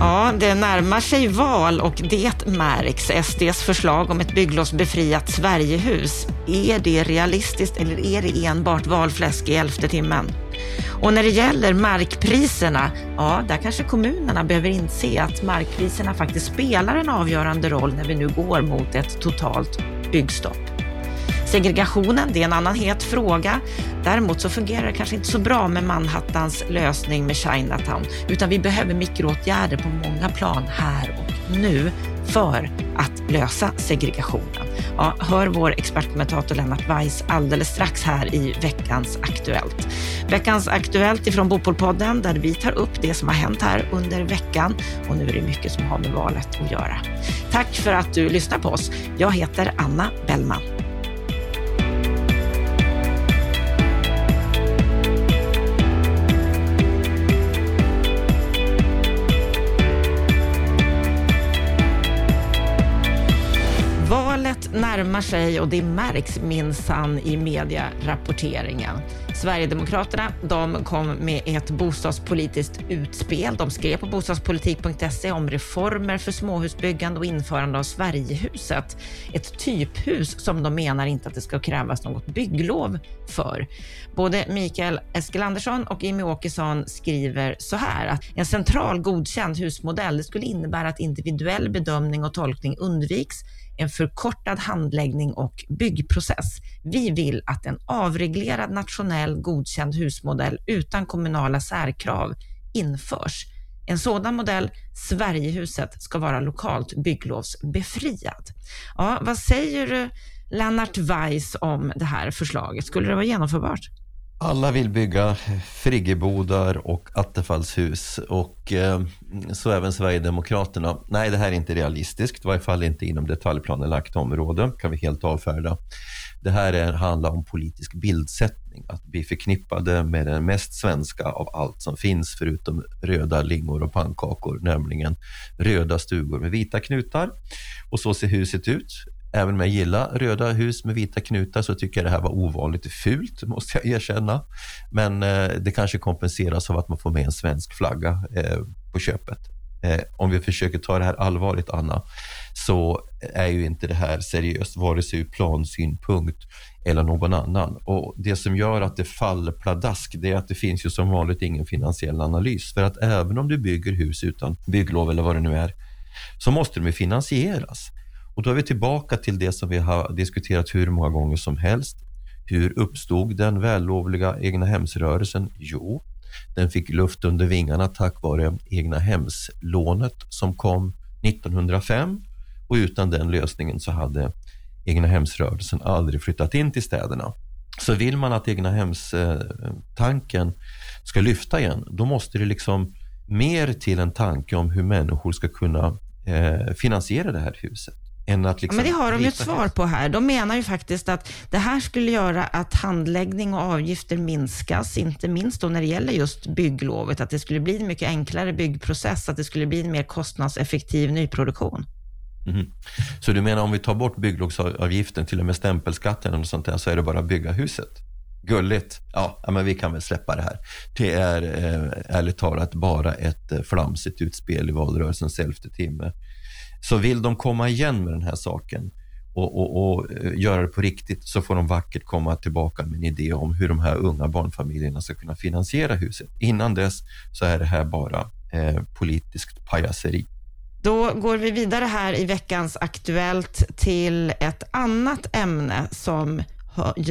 Ja, det närmar sig val och det märks. SDs förslag om ett bygglovsbefriat Sverigehus. Är det realistiskt eller är det enbart valfläsk i elfte timmen? Och när det gäller markpriserna, ja, där kanske kommunerna behöver inse att markpriserna faktiskt spelar en avgörande roll när vi nu går mot ett totalt byggstopp. Segregationen, det är en annan het fråga. Däremot så fungerar det kanske inte så bra med Manhattans lösning med Chinatown, utan vi behöver mikroåtgärder på många plan här och nu för att lösa segregationen. Ja, hör vår expertkommentator Lennart Weiss alldeles strax här i veckans Aktuellt. Veckans Aktuellt ifrån Bopolpodden där vi tar upp det som har hänt här under veckan och nu är det mycket som har med valet att göra. Tack för att du lyssnar på oss. Jag heter Anna Bellman. Närmar sig och det märks minsann i medierapporteringen. Sverigedemokraterna de kom med ett bostadspolitiskt utspel. De skrev på bostadspolitik.se om reformer för småhusbyggande och införande av Sverigehuset. Ett typhus som de menar inte att det ska krävas något bygglov för. Både Mikael Eskilandersson och Jimmy Åkesson skriver så här att en central godkänd husmodell skulle innebära att individuell bedömning och tolkning undviks en förkortad handläggning och byggprocess. Vi vill att en avreglerad nationell godkänd husmodell utan kommunala särkrav införs. En sådan modell, Sverigehuset, ska vara lokalt bygglovsbefriad. Ja, vad säger du, Lennart Weiss om det här förslaget? Skulle det vara genomförbart? Alla vill bygga friggebodar och attefallshus och eh, så även Sverigedemokraterna. Nej, det här är inte realistiskt, i varje fall inte inom detaljplanelagt område, kan vi helt avfärda. Det här är, handlar om politisk bildsättning, att bli förknippade med den mest svenska av allt som finns förutom röda lingor och pannkakor, nämligen röda stugor med vita knutar. Och så ser huset ut. Även om jag gillar röda hus med vita knutar så tycker jag det här var ovanligt fult, måste jag erkänna. Men eh, det kanske kompenseras av att man får med en svensk flagga eh, på köpet. Eh, om vi försöker ta det här allvarligt, Anna, så är ju inte det här seriöst, vare sig ur plansynpunkt eller någon annan. Och Det som gör att det faller pladask, det är att det finns ju som vanligt ingen finansiell analys. För att även om du bygger hus utan bygglov eller vad det nu är, så måste de finansieras. Och då är vi tillbaka till det som vi har diskuterat hur många gånger som helst. Hur uppstod den vällovliga egnahemsrörelsen? Jo, den fick luft under vingarna tack vare egnahemslånet som kom 1905 och utan den lösningen så hade egnahemsrörelsen aldrig flyttat in till städerna. Så vill man att egnahemstanken ska lyfta igen, då måste det liksom mer till en tanke om hur människor ska kunna eh, finansiera det här huset. Än att liksom men det har de ju ett svar på här. De menar ju faktiskt att det här skulle göra att handläggning och avgifter minskas, inte minst då när det gäller just bygglovet, att det skulle bli en mycket enklare byggprocess, att det skulle bli en mer kostnadseffektiv nyproduktion. Mm. Så du menar om vi tar bort bygglovsavgiften, till och med stämpelskatten och sånt där, så är det bara att bygga huset? Gulligt. Ja, men vi kan väl släppa det här. Det är eh, ärligt talat bara ett eh, flamsigt utspel i valrörelsens elfte timme. Så vill de komma igen med den här saken och, och, och, eh, göra det på riktigt så får de vackert komma tillbaka med en idé om hur de här unga barnfamiljerna ska kunna finansiera huset. Innan dess så är det här bara eh, politiskt pajaseri. Då går vi vidare här i veckans Aktuellt till ett annat ämne som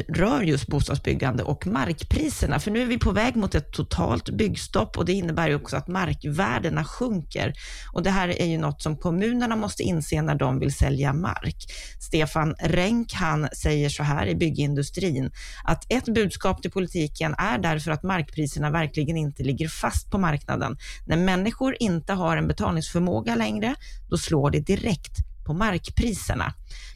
rör just bostadsbyggande och markpriserna. För nu är vi på väg mot ett totalt byggstopp och det innebär ju också att markvärdena sjunker. Och det här är ju något som kommunerna måste inse när de vill sälja mark. Stefan Renck, han säger så här i byggindustrin, att ett budskap till politiken är därför att markpriserna verkligen inte ligger fast på marknaden. När människor inte har en betalningsförmåga längre, då slår det direkt på markpriserna.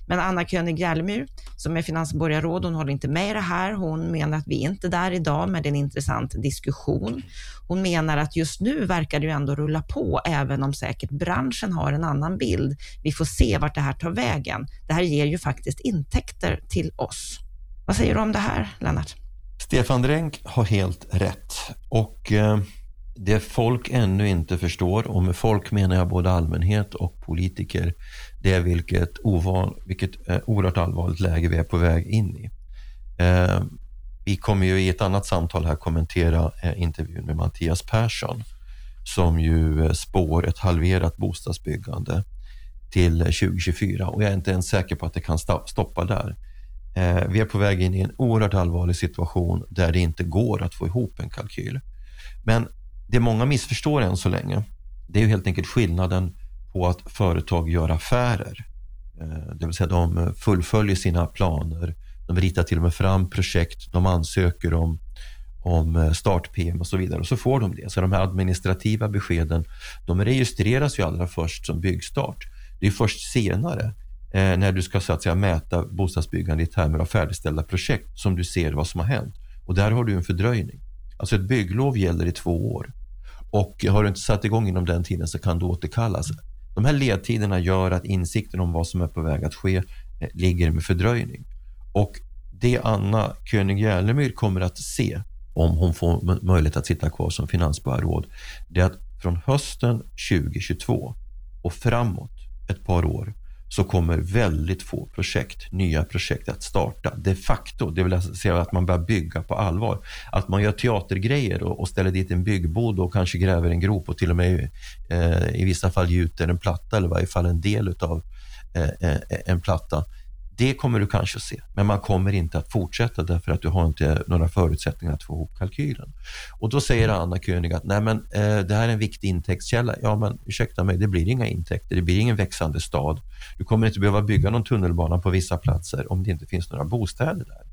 Men Anna König Järlemyr, som är finansborgarråd, hon håller inte med i det här. Hon menar att vi inte är där idag, men det är en intressant diskussion. Hon menar att just nu verkar det ju ändå rulla på, även om säkert branschen har en annan bild. Vi får se vart det här tar vägen. Det här ger ju faktiskt intäkter till oss. Vad säger du om det här, Lennart? Stefan Dränk har helt rätt. Och... Eh det folk ännu inte förstår, och med folk menar jag både allmänhet och politiker, det är vilket, ovan, vilket eh, oerhört allvarligt läge vi är på väg in i. Eh, vi kommer ju i ett annat samtal här kommentera eh, intervjun med Mattias Persson som ju eh, spår ett halverat bostadsbyggande till eh, 2024 och jag är inte ens säker på att det kan stoppa där. Eh, vi är på väg in i en oerhört allvarlig situation där det inte går att få ihop en kalkyl. Men det många missförstår än så länge, det är ju helt enkelt skillnaden på att företag gör affärer. Eh, det vill säga de fullföljer sina planer, de ritar till och med fram projekt, de ansöker om, om eh, start-PM och så vidare och så får de det. Så de här administrativa beskeden, de registreras ju allra först som byggstart. Det är först senare eh, när du ska så att säga, mäta bostadsbyggande i termer av färdigställda projekt som du ser vad som har hänt. Och där har du en fördröjning. Alltså ett bygglov gäller i två år och har du inte satt igång inom den tiden så kan du återkallas. De här ledtiderna gör att insikten om vad som är på väg att ske eh, ligger med fördröjning. Och det Anna König Järlemyr kommer att se om hon får möjlighet att sitta kvar som finansborgarråd, det är att från hösten 2022 och framåt ett par år så kommer väldigt få projekt, nya projekt att starta. De facto, det vill säga att man börjar bygga på allvar. Att man gör teatergrejer och, och ställer dit en byggbod och kanske gräver en grop och till och med eh, i vissa fall gjuter en platta eller i varje fall en del av eh, eh, en platta det kommer du kanske att se, men man kommer inte att fortsätta därför att du har inte några förutsättningar att få ihop kalkylen. Och då säger Anna König att Nej, men, eh, det här är en viktig intäktskälla. Ja, men ursäkta mig, det blir inga intäkter. Det blir ingen växande stad. Du kommer inte behöva bygga någon tunnelbana på vissa platser om det inte finns några bostäder där.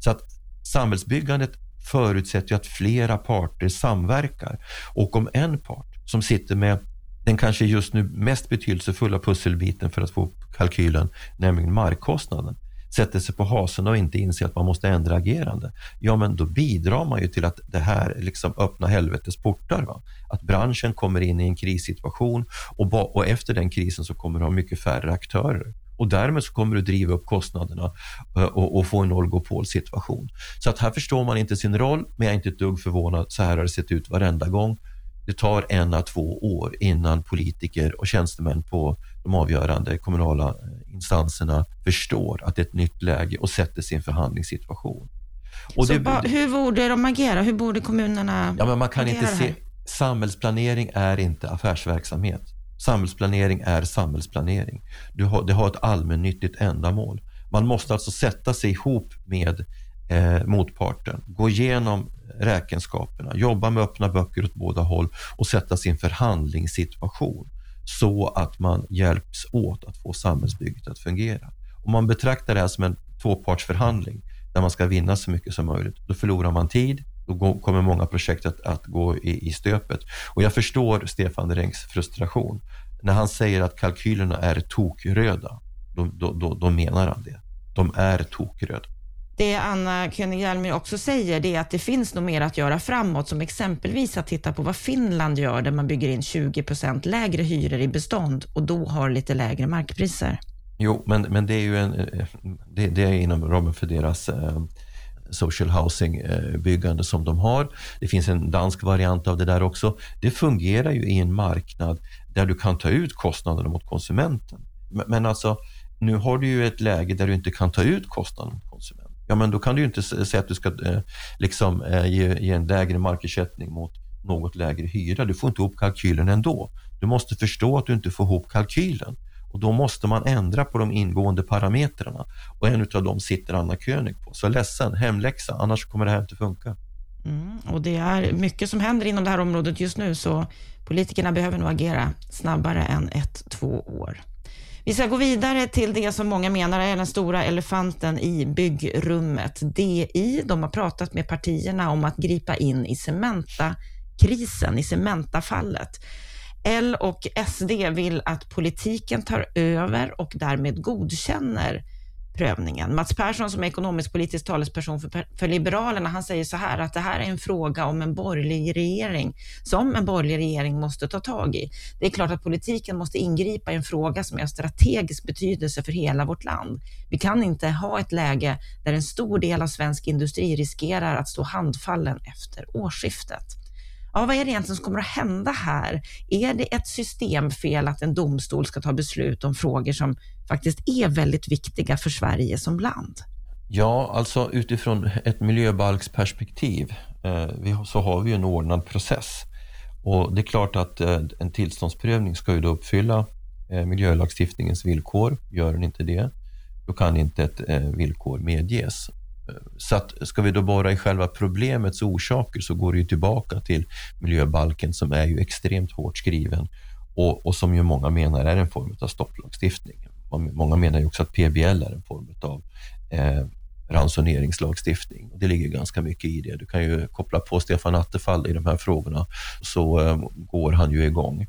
Så att samhällsbyggandet förutsätter att flera parter samverkar och om en part som sitter med den kanske just nu mest betydelsefulla pusselbiten för att få kalkylen, nämligen markkostnaden, sätter sig på hasen och inte inser att man måste ändra agerande, ja men då bidrar man ju till att det här liksom öppnar helvetes portar. Va? Att branschen kommer in i en krissituation och, och efter den krisen så kommer du ha mycket färre aktörer. Och därmed så kommer du driva upp kostnaderna eh, och, och, få en oligopolsituation. Så att här förstår man inte sin roll, men jag är inte ett dugg förvånad. Så här har det sett ut varenda gång det tar en à två år innan politiker och tjänstemän på de avgörande kommunala eh, instanserna förstår att det är ett nytt läge och sätter sin förhandlingssituation. Och det, ba, hur borde de agera? Hur borde kommunerna ja, men Man kan inte se, Samhällsplanering är inte affärsverksamhet. Samhällsplanering är samhällsplanering. Du har, det har ett allmännyttigt ändamål. Man måste alltså sätta sig ihop med eh, motparten, gå igenom räkenskaperna, jobba med öppna böcker åt båda håll och sätta sin förhandlingssituation så att man hjälps åt att få samhällsbygget att fungera. Om man betraktar det här som en tvåpartsförhandling där man ska vinna så mycket som möjligt, då förlorar man tid, då kommer många projekt att, att gå i, i, stöpet. Och jag förstår Stefan Rengs frustration. När han säger att kalkylerna är tokröda, då, då, då, då menar han det. De är tokröda. Det Anna König Hjelmer också säger, det är att det finns nog mer att göra framåt, som exempelvis att titta på vad Finland gör, där man bygger in 20 procent lägre hyror i bestånd och då har lite lägre markpriser. Jo, men, men det är ju en, eh, det, det är inom ramen för deras eh, social housing-byggande eh, som de har. Det finns en dansk variant av det där också. Det fungerar ju i en marknad där du kan ta ut kostnaderna mot konsumenten. Men, men alltså, nu har du ju ett läge där du inte kan ta ut kostnaden ja men då kan du inte säga att du ska eh, liksom, eh, ge, ge, en lägre markersättning mot något lägre hyra. Du får inte ihop kalkylen ändå. Du måste förstå att du inte får ihop kalkylen och då måste man ändra på de ingående parametrarna och en av dem sitter Anna König på. Så ledsen, hemläxa, annars kommer det här inte funka. Mm, och det är mycket som händer inom det här området just nu, så politikerna behöver nog agera snabbare än ett, två år. Vi ska gå vidare till det som många menar är den stora elefanten i byggrummet. DI, de har pratat med partierna om att gripa in i Cementa-krisen, i Cementa-fallet. L och SD vill att politiken tar över och därmed godkänner prövningen. Mats Persson som är ekonomisk-politisk talesperson för, för Liberalerna, han säger så här att det här är en fråga om en borgerlig regering som en borgerlig regering måste ta tag i. Det är klart att politiken måste ingripa i en fråga som är av strategisk betydelse för hela vårt land. Vi kan inte ha ett läge där en stor del av svensk industri riskerar att stå handfallen efter årsskiftet. ja, vad är det egentligen som kommer att hända här? Är det ett systemfel att en domstol ska ta beslut om frågor som faktiskt är väldigt viktiga för Sverige som land? Ja, alltså utifrån ett miljöbalksperspektiv eh, så har vi en ordnad process. Och Det är klart att eh, en tillståndsprövning ska ju då uppfylla eh, miljölagstiftningens villkor. Gör den inte det, då kan inte ett villkor medges. Så att ska vi då borra i själva problemets orsaker så går det ju tillbaka till miljöbalken som är ju extremt hårt skriven och, och som ju många menar är en form av stopplagstiftning. Många menar ju också att PBL är en form av eh, ransoneringslagstiftning. Det ligger ganska mycket i det. Du kan ju koppla på Stefan Attefall i de här frågorna så eh, går han ju igång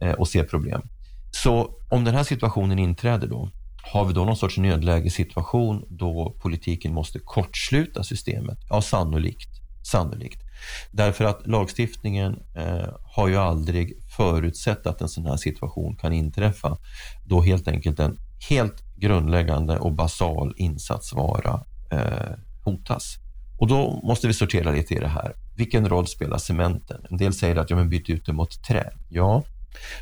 eh, och ser problem. Så om den här situationen inträder då, har vi då någon sorts nödlägesituation då politiken måste kortsluta systemet? Ja, sannolikt. sannolikt. Därför att lagstiftningen eh, har ju aldrig förutsett att en sån här situation kan inträffa då helt enkelt en helt grundläggande och basal insatsvara eh, hotas. Och då måste vi sortera lite i det här. Vilken roll spelar cementen? En del säger att ja, men byt ut det mot trä. Ja,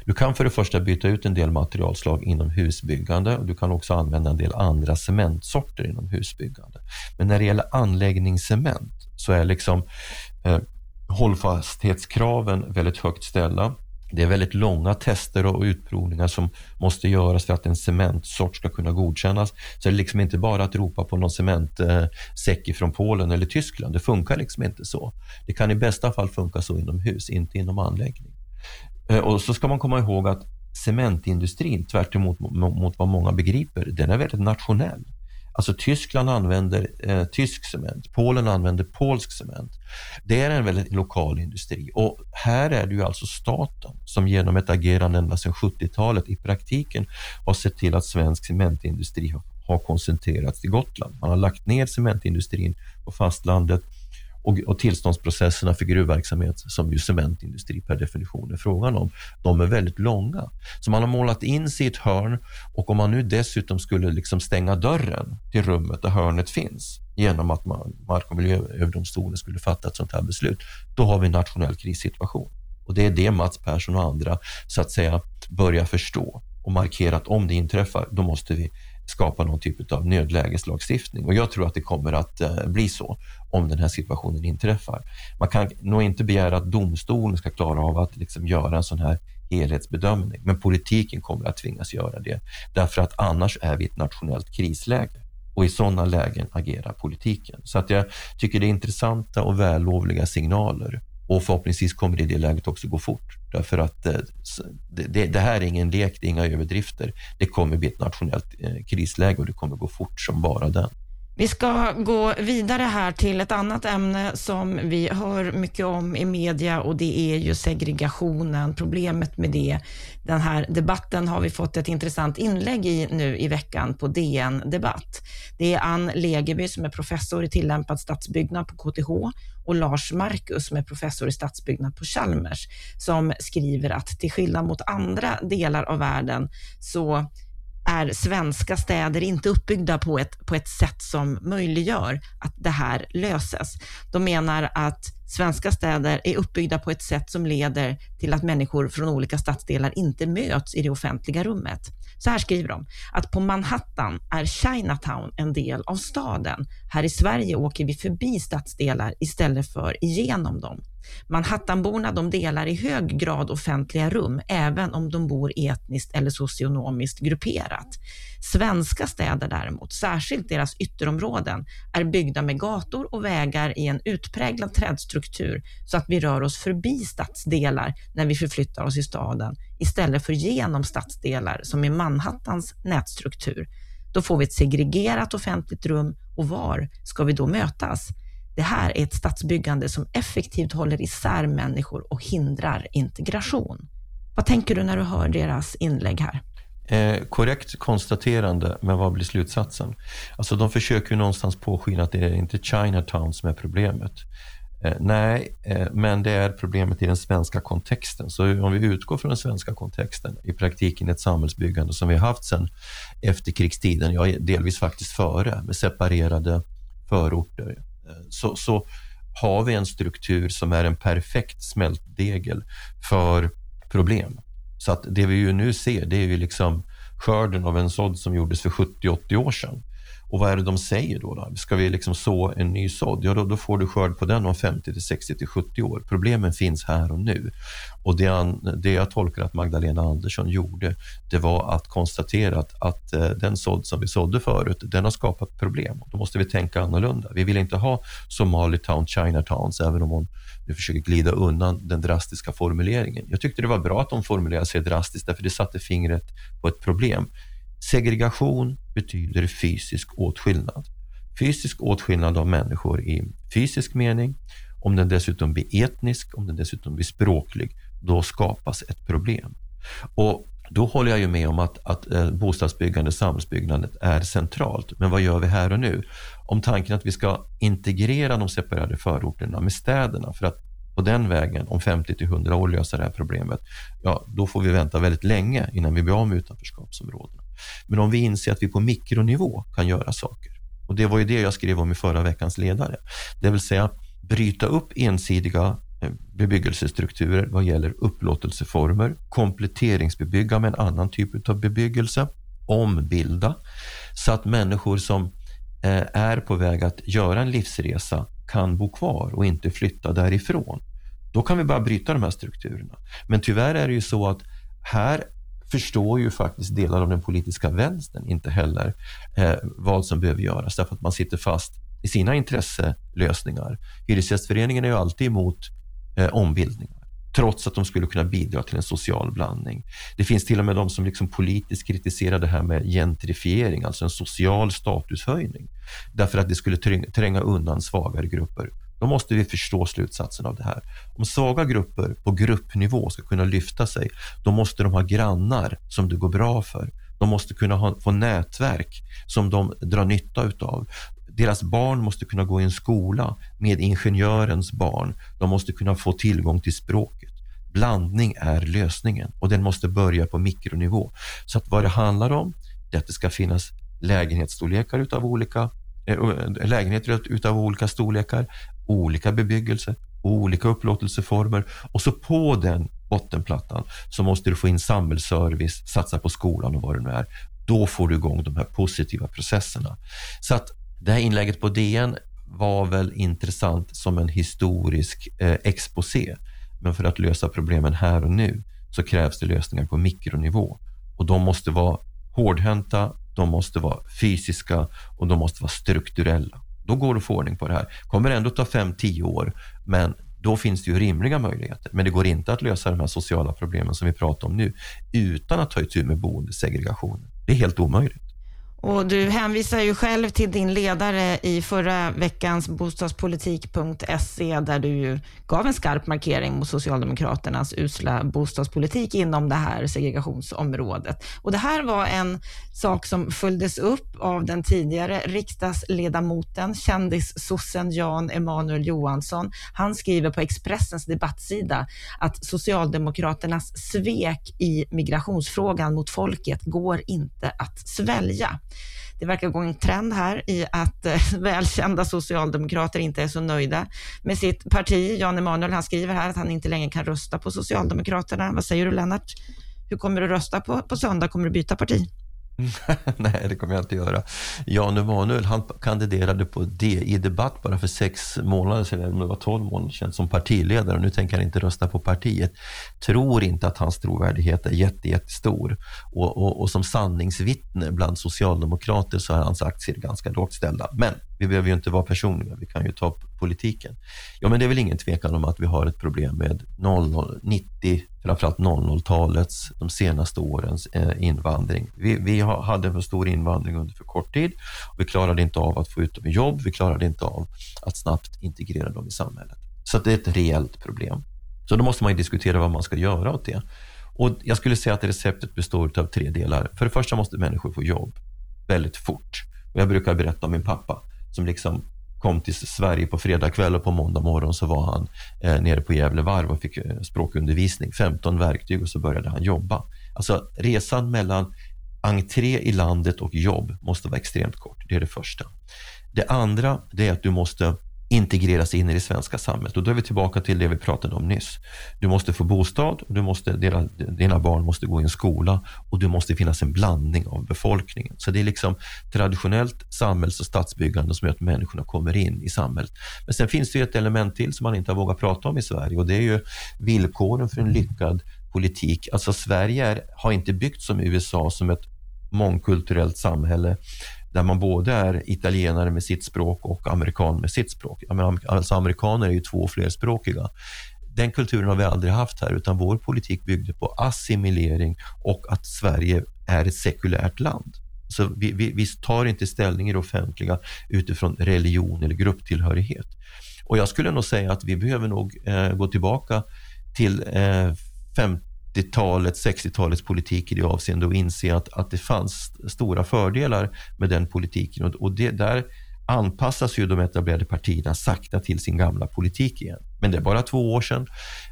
du kan för det första byta ut en del materialslag inom husbyggande och du kan också använda en del andra cementsorter inom husbyggande. Men när det gäller anläggningscement så är liksom eh, hållfasthetskraven väldigt högt ställda. Det är väldigt långa tester och utprovningar som måste göras för att en cementsort ska kunna godkännas. Så det är liksom inte bara att ropa på någon cementsäck från Polen eller Tyskland. Det funkar liksom inte så. Det kan i bästa fall funka så inomhus, inte inom anläggning. Eh, och så ska man komma ihåg att cementindustrin, tvärt emot mot vad många begriper, den är väldigt nationell. Alltså Tyskland använder eh, tysk cement, Polen använder polsk cement. Det är en väldigt lokal industri och här är det ju alltså staten som genom ett agerande ända sedan 70-talet i praktiken har sett till att svensk cementindustri har koncentrerats till Gotland. Man har lagt ner cementindustrin på fastlandet och, och tillståndsprocesserna för gruvverksamhet, som ju cementindustri per definition är frågan om, de är väldigt långa. Så man har målat in sig i ett hörn och om man nu dessutom skulle liksom stänga dörren till rummet där hörnet finns genom att man, Mark och miljööverdomstolen skulle fatta ett sånt här beslut, då har vi en nationell krissituation. Och det är det Mats Persson och andra så att säga börjar förstå och markera att om det inträffar, då måste vi skapa någon typ av nödlägeslagstiftning. Och jag tror att det kommer att eh, bli så om den här situationen inträffar. Man kan nog inte begära att domstolen ska klara av att liksom göra en sån här helhetsbedömning, men politiken kommer att tvingas göra det. Därför att annars är vi i ett nationellt krisläge och i sådana lägen agerar politiken. Så att jag tycker det är intressanta och vällovliga signaler och förhoppningsvis kommer det i det läget också gå fort. Därför att eh, det, det, här är ingen lek, det är inga överdrifter. Det kommer bli ett nationellt eh, krisläge och det kommer gå fort som bara den. Vi ska gå vidare här till ett annat ämne som vi hör mycket om i media och det är ju segregationen, problemet med det. Den här debatten har vi fått ett intressant inlägg i nu i veckan på DN Debatt. Det är Ann Legeby som är professor i tillämpad stadsbyggnad på KTH och Lars Marcus som är professor i stadsbyggnad på Chalmers som skriver att till skillnad mot andra delar av världen så är svenska städer inte uppbyggda på ett, på ett sätt som möjliggör att det här löses. De menar att svenska städer är uppbyggda på ett sätt som leder till att människor från olika stadsdelar inte möts i det offentliga rummet. Så här skriver de, att på Manhattan är Chinatown en del av staden. Här i Sverige åker vi förbi stadsdelar istället för igenom dem. Manhattanborna de delar i hög grad offentliga rum, även om de bor etniskt eller socionomiskt grupperat. Svenska städer däremot, särskilt deras ytterområden, är byggda med gator och vägar i en utpräglad trädstruktur så att vi rör oss förbi stadsdelar när vi förflyttar oss i staden istället för genom stadsdelar som i Manhattans nätstruktur. Då får vi ett segregerat offentligt rum och var ska vi då mötas? Det här är ett stadsbyggande som effektivt håller isär människor och hindrar integration. Vad tänker du när du hör deras inlägg här? Eh, korrekt konstaterande, men vad blir slutsatsen? Alltså de försöker ju någonstans påskina att det är inte Chinatown som är problemet. Eh, nej, eh, men det är problemet i den svenska kontexten. Så om vi utgår från den svenska kontexten, i praktiken ett samhällsbyggande som vi har haft sedan efterkrigstiden, ja delvis faktiskt före, med separerade förorter, eh, så, så har vi en struktur som är en perfekt smältdegel för problem. Så att det vi ju nu ser, det är ju liksom skörden av en sådd som gjordes för 70-80 år sedan. Och vad är det de säger då? då? Ska vi liksom så en ny sådd? Ja, då, då får du skörd på den om 50 till 60 till 70 år. Problemen finns här och nu. Och det, han, det jag tolkar att Magdalena Andersson gjorde, det var att konstatera att, att eh, den sådd som vi sådde förut, den har skapat problem. Då måste vi tänka annorlunda. Vi vill inte ha Somalitown, Chinatowns, även om hon nu försöker glida undan den drastiska formuleringen. Jag tyckte det var bra att de formulerade sig drastiskt, därför det satte fingret på ett problem. Segregation betyder fysisk åtskillnad. Fysisk åtskillnad av människor i fysisk mening. Om den dessutom blir etnisk, om den dessutom blir språklig, då skapas ett problem. Och då håller jag ju med om att, att eh, bostadsbyggande, samhällsbyggandet är centralt. Men vad gör vi här och nu? Om tanken att vi ska integrera de separerade förorterna med städerna för att på den vägen om 50 till 100 år lösa det här problemet, ja, då får vi vänta väldigt länge innan vi blir av med utanförskapsområdena. Men om vi inser att vi på mikronivå kan göra saker. Och det var ju det jag skrev om i förra veckans ledare. Det vill säga bryta upp ensidiga eh, bebyggelsestrukturer vad gäller upplåtelseformer, kompletteringsbebygga med en annan typ av bebyggelse, ombilda så att människor som eh, är på väg att göra en livsresa kan bo kvar och inte flytta därifrån. Då kan vi bara bryta de här strukturerna. Men tyvärr är det ju så att här förstår ju faktiskt delar av den politiska vänstern inte heller eh, vad som behöver göras därför att man sitter fast i sina intresselösningar. Hyresgästföreningen är ju alltid emot eh, ombildningar trots att de skulle kunna bidra till en social blandning. Det finns till och med de som liksom politiskt kritiserar det här med gentrifiering, alltså en social statushöjning, därför att det skulle tränga undan svagare grupper. Då måste vi förstå slutsatsen av det här. Om svaga grupper på gruppnivå ska kunna lyfta sig, då måste de ha grannar som det går bra för. De måste kunna ha, få nätverk som de drar nytta utav. Deras barn måste kunna gå i en skola med ingenjörens barn. De måste kunna få tillgång till språket. Blandning är lösningen och den måste börja på mikronivå. Så att vad det handlar om, är att det ska finnas lägenhetsstorlekar utav olika Eh, lägenheter utav olika storlekar, olika bebyggelse, olika upplåtelseformer och så på den bottenplattan så måste du få in samhällsservice, satsa på skolan och vad det nu är. Då får du igång de här positiva processerna. Så att det här inlägget på DN var väl intressant som en historisk eh, exposé. Men för att lösa problemen här och nu så krävs det lösningar på mikronivå och de måste vara hårdhänta, de måste vara fysiska och de måste vara strukturella. Då går det att få ordning på det här. kommer ändå ta 5-10 år, men då finns det ju rimliga möjligheter. Men det går inte att lösa de här sociala problemen som vi pratar om nu utan att ta itu med boendesegregationen. Det är helt omöjligt. Och du hänvisar ju själv till din ledare i förra veckans bostadspolitik.se där du ju gav en skarp markering mot Socialdemokraternas usla bostadspolitik inom det här segregationsområdet. Och det här var en sak som följdes upp av den tidigare riksdagsledamoten, kändissossen Jan Emanuel Johansson. Han skriver på Expressens debattsida att Socialdemokraternas svek i migrationsfrågan mot folket går inte att svälja. Det verkar gå en trend här i att eh, välkända socialdemokrater inte är så nöjda med sitt parti. Jan Emanuel, han skriver här att han inte längre kan rösta på Socialdemokraterna. Vad säger du Lennart? Hur kommer du rösta på, på söndag? Kommer du byta parti? Nej, det kommer jag inte göra. Jan Emanuel, han kandiderade på DI Debatt bara för sex månader sedan, om det var tolv månader sedan, som partiledare. Och nu tänker han inte rösta på partiet. Tror inte att hans trovärdighet är jätte, jättestor. Och, och, och som sanningsvittne bland socialdemokrater så är hans aktier ganska lågt ställda. Men vi behöver ju inte vara personliga, vi kan ju ta politiken. Ja, men det är väl ingen tvekan om att vi har ett problem med 00, 90, framförallt 00-talets, de senaste årens eh, invandring. Vi, vi hade för stor invandring under för kort tid. Och vi klarade inte av att få ut dem i jobb, vi klarade inte av att snabbt integrera dem i samhället. Så det är ett reellt problem. Så då måste man diskutera vad man ska göra åt det. Och jag skulle säga att receptet består av tre delar. För det första måste människor få jobb väldigt fort. Och jag brukar berätta om min pappa som liksom kom till Sverige på fredag kväll och på måndag morgon så var han eh, nere på Gävle varv och fick eh, språkundervisning, 15 verktyg och så började han jobba. Alltså resan mellan entré i landet och jobb måste vara extremt kort. Det är det första. Det andra det är att du måste integreras in i det svenska samhället. Och då är vi tillbaka till det vi pratade om nyss. Du måste få bostad, och du måste, dina, dina barn måste gå i en skola och det måste finnas en blandning av befolkningen. Så det är liksom traditionellt samhälls och stadsbyggande som gör att människorna kommer in i samhället. Men sen finns det ett element till som man inte har vågat prata om i Sverige och det är ju villkoren för en lyckad politik. Alltså Sverige är, har inte byggt som USA som ett mångkulturellt samhälle där man både är italienare med sitt språk och amerikan med sitt språk. Alltså amerikaner är ju två flerspråkiga. Den kulturen har vi aldrig haft här utan vår politik byggde på assimilering och att Sverige är ett sekulärt land. Så vi, vi, vi tar inte ställning i det offentliga utifrån religion eller grupptillhörighet. Och jag skulle nog säga att vi behöver nog eh, gå tillbaka till eh, 50-talet, 60-talets politik i det avseendet och inse att, att det fanns stora fördelar med den politiken. Och, och det, där anpassas ju de etablerade partierna sakta till sin gamla politik igen. Men det är bara två år sedan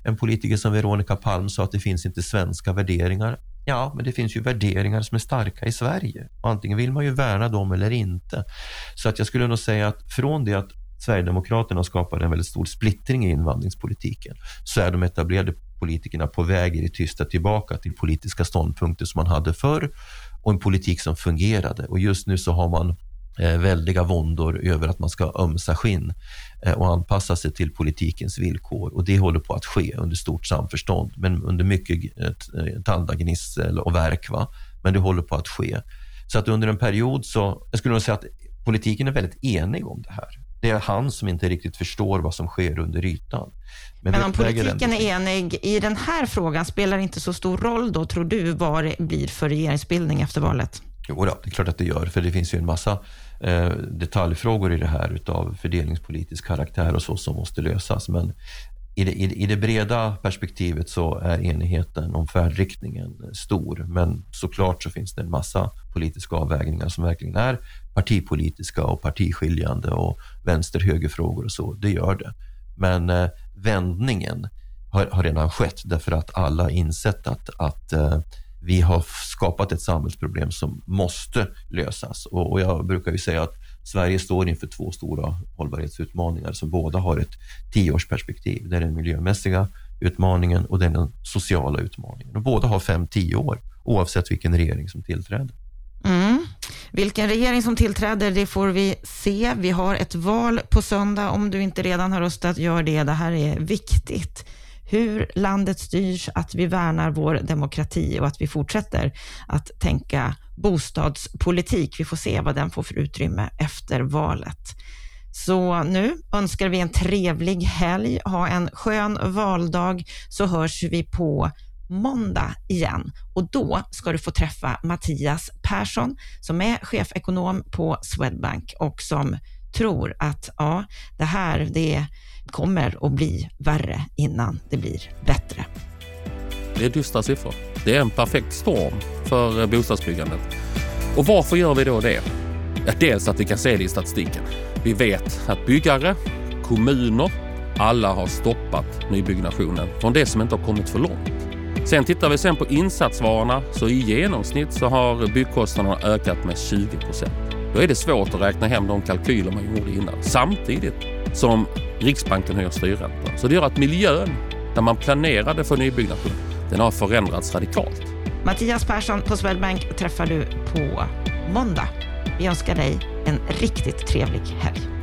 en politiker som Veronica Palm sa att det finns inte svenska värderingar. Ja, men det finns ju värderingar som är starka i Sverige. Antingen vill man ju värna dem eller inte. Så att jag skulle nog säga att från det att Sverigedemokraterna skapade en väldigt stor splittring i invandringspolitiken så är de etablerade politikerna på väg i det tysta tillbaka till politiska ståndpunkter som man hade förr och en politik som fungerade. Och just nu så har man eh, väldiga våndor över att man ska ömsa skinn eh, och anpassa sig till politikens villkor. Och det håller på att ske under stort samförstånd, men under mycket eh, eh tandagnissel och verk. Va? Men det håller på att ske. Så att under en period så, jag skulle nog säga att politiken är väldigt enig om det här. Det är han som inte riktigt förstår vad som sker under ytan. Men, Men om politiken är enig i den här frågan, spelar det inte så stor roll då, tror du, vad det blir för regeringsbildning efter valet? Jo, då, det är klart att det gör, för det finns ju en massa eh, detaljfrågor i det här utav fördelningspolitisk karaktär och så som måste lösas. Men i det, i, det, breda perspektivet så är enigheten om färdriktningen stor. Men såklart så finns det en massa politiska avvägningar som verkligen är partipolitiska och partiskiljande och vänster-högerfrågor och så. Det gör det. Men eh, vändningen har, har, redan skett därför att alla insett att, att eh, vi har skapat ett samhällsproblem som måste lösas. Och, och, jag brukar ju säga att Sverige står inför två stora hållbarhetsutmaningar som båda har ett tioårsperspektiv. Det är den miljömässiga utmaningen och den sociala utmaningen. Och båda har fem, tio år oavsett vilken regering som tillträder. Mm. Vilken regering som tillträder, det får vi se. Vi har ett val på söndag. Om du inte redan har röstat, gör det. Det här är viktigt. Hur landet styrs, att vi värnar vår demokrati och att vi fortsätter att tänka bostadspolitik. Vi får se vad den får för utrymme efter valet. Så nu önskar vi en trevlig helg, ha en skön valdag, så hörs vi på måndag igen och då ska du få träffa Mattias Persson som är chefekonom på Swedbank och som tror att ja, det här det är kommer att bli värre innan det blir bättre. Det är dystra siffror. Det är en perfekt storm för eh, bostadsbyggandet. Och varför gör vi då det? Ja, dels att vi kan se det i statistiken. Vi vet att byggare, kommuner, alla har stoppat nybyggnationen från det som inte har kommit för långt. Sen tittar vi sen på insatsvarorna så i genomsnitt så har byggkostnaderna ökat med 20 procent. Då är det svårt att räkna hem de kalkyler man gjorde innan samtidigt som Riksbanken höjer styrräntan. Så det gör att miljön där man planerade för nybyggnation den har förändrats radikalt. Mattias Persson på Swedbank träffar du på måndag. Vi önskar dig en riktigt trevlig helg.